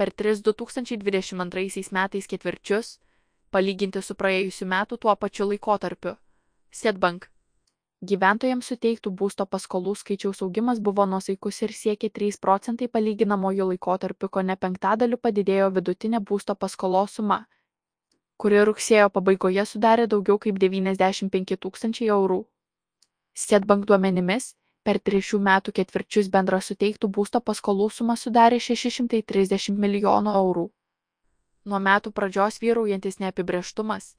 per tris 2022 metais ketvirčius, palyginti su praėjusiu metu tuo pačiu laikotarpiu. Sėdbank. Gyventojams suteiktų būsto paskolų skaičiaus augimas buvo nuosaikus ir siekė 3 procentai palyginamojų laikotarpiu, ko ne penktadaliu padidėjo vidutinė būsto paskolos suma, kuri rugsėjo pabaigoje sudarė daugiau kaip 95 tūkstančiai eurų. Sėdbank duomenimis, per trečių metų ketvirčius bendra suteiktų būsto paskolų suma sudarė 630 milijonų eurų. Nuo metų pradžios vyraujantis neapibrieštumas,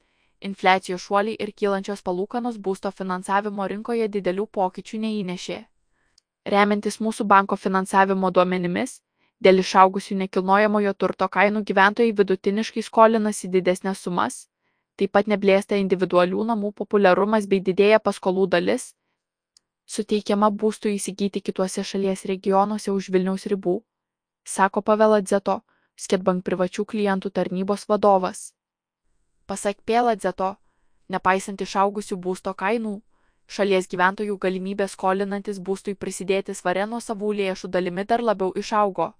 infliacijos šuoliai ir kylančios palūkanos būsto finansavimo rinkoje didelių pokyčių neįnešė. Remiantis mūsų banko finansavimo duomenimis, dėl išaugusių nekilnojamojo turto kainų gyventojai vidutiniškai skolinasi didesnės sumas, taip pat neblėsta individualių namų populiarumas bei didėja paskolų dalis, suteikiama būstui įsigyti kituose šalies regionuose už Vilniaus ribų, sako Paveladzeto, Sketbank privačių klientų tarnybos vadovas. Pasak Pėladzeto, nepaisant išaugusių būsto kainų, šalies gyventojų galimybė skolinantis būstui prisidėti svarė nuo savų lėšų dalimi dar labiau išaugo.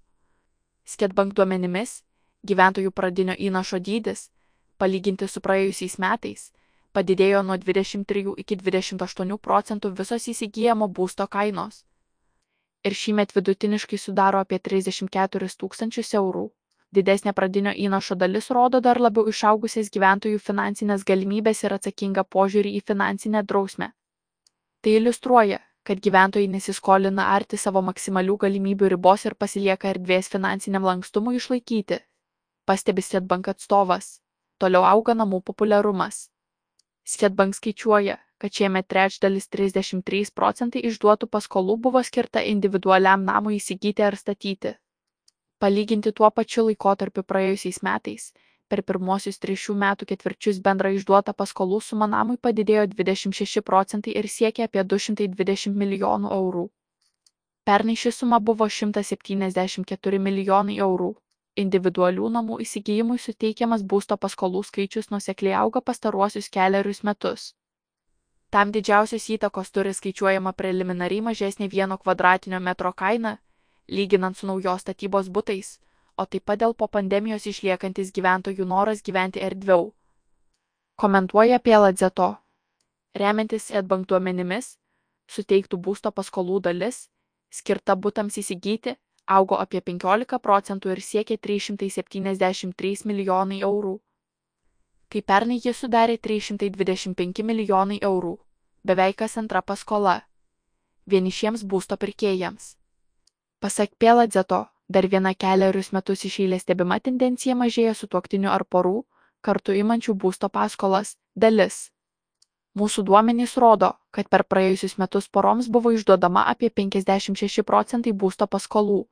Sketbank duomenimis, gyventojų pradinio įnašo dydis, palyginti su praėjusiais metais, padidėjo nuo 23 iki 28 procentų visos įsigijamo būsto kainos. Ir šįmet vidutiniškai sudaro apie 34 tūkstančius eurų. Didesnė pradinio įnašo dalis rodo dar labiau išaugusias gyventojų finansinės galimybės ir atsakingą požiūrį į finansinę drausmę. Tai iliustruoja, kad gyventojai nesiskolina arti savo maksimalių galimybių ribos ir pasilieka erdvės finansiniam lankstumui išlaikyti. Pastebi Sėdbank atstovas. Toliau auga namų populiarumas. Svetbank skaičiuoja, kad šiemet trečdalis 33 procentai išduotų paskolų buvo skirta individualiam namui įsigyti ar statyti. Palyginti tuo pačiu laikotarpiu praėjusiais metais, per pirmosius trešių metų ketvirčius bendra išduota paskolų suma namui padidėjo 26 procentai ir siekia apie 220 milijonų eurų. Pernai ši suma buvo 174 milijonai eurų individualių namų įsigijimui suteikiamas būsto paskolų skaičius nuosekliai auga pastaruosius keliarius metus. Tam didžiausios įtakos turi skaičiuojama preliminariai mažesnė vieno kvadratinio metro kaina, lyginant su naujos statybos būtais, o taip pat dėl po pandemijos išliekantis gyventojų noras gyventi erdviau. Komentuoja apie Ladzeto. Remiantis Edbank duomenimis, suteiktų būsto paskolų dalis, skirta būtams įsigyti, augo apie 15 procentų ir siekė 373 milijonai eurų. Kai pernai jis sudarė 325 milijonai eurų, beveik kas antra paskola vienišiems būsto pirkėjams. Pasak Pėladzeto, dar viena keliarius metus išėlė stebima tendencija mažėja su tuoktiniu ar porų, kartu imančių būsto paskolas, dalis. Mūsų duomenys rodo, kad per praėjusius metus poroms buvo išduodama apie 56 procentai būsto paskolų,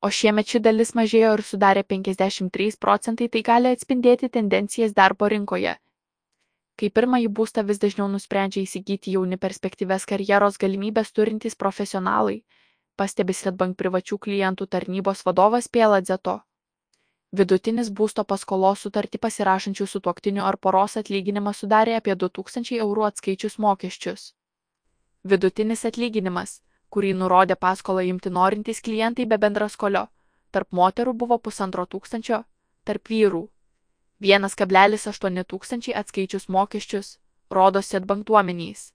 o šiemet ši dalis mažėjo ir sudarė 53 procentai, tai gali atspindėti tendencijas darbo rinkoje. Kai pirmąjį būstą vis dažniau nusprendžia įsigyti jauni perspektyves karjeros galimybės turintys profesionalai, pastebi Svetbank privačių klientų tarnybos vadovas Pėladzeto. Vidutinis būsto paskolos sutartį pasirašančių su tuoktiniu ar poros atlyginimas sudarė apie 2000 eurų atskaičius mokesčius. Vidutinis atlyginimas kurį nurodė paskolą imti norintys klientai be bendraskolio, tarp moterų buvo pusantro tūkstančio, tarp vyrų 1,8 tūkstančiai atskaičius mokesčius, rodo Sėdbank duomenys.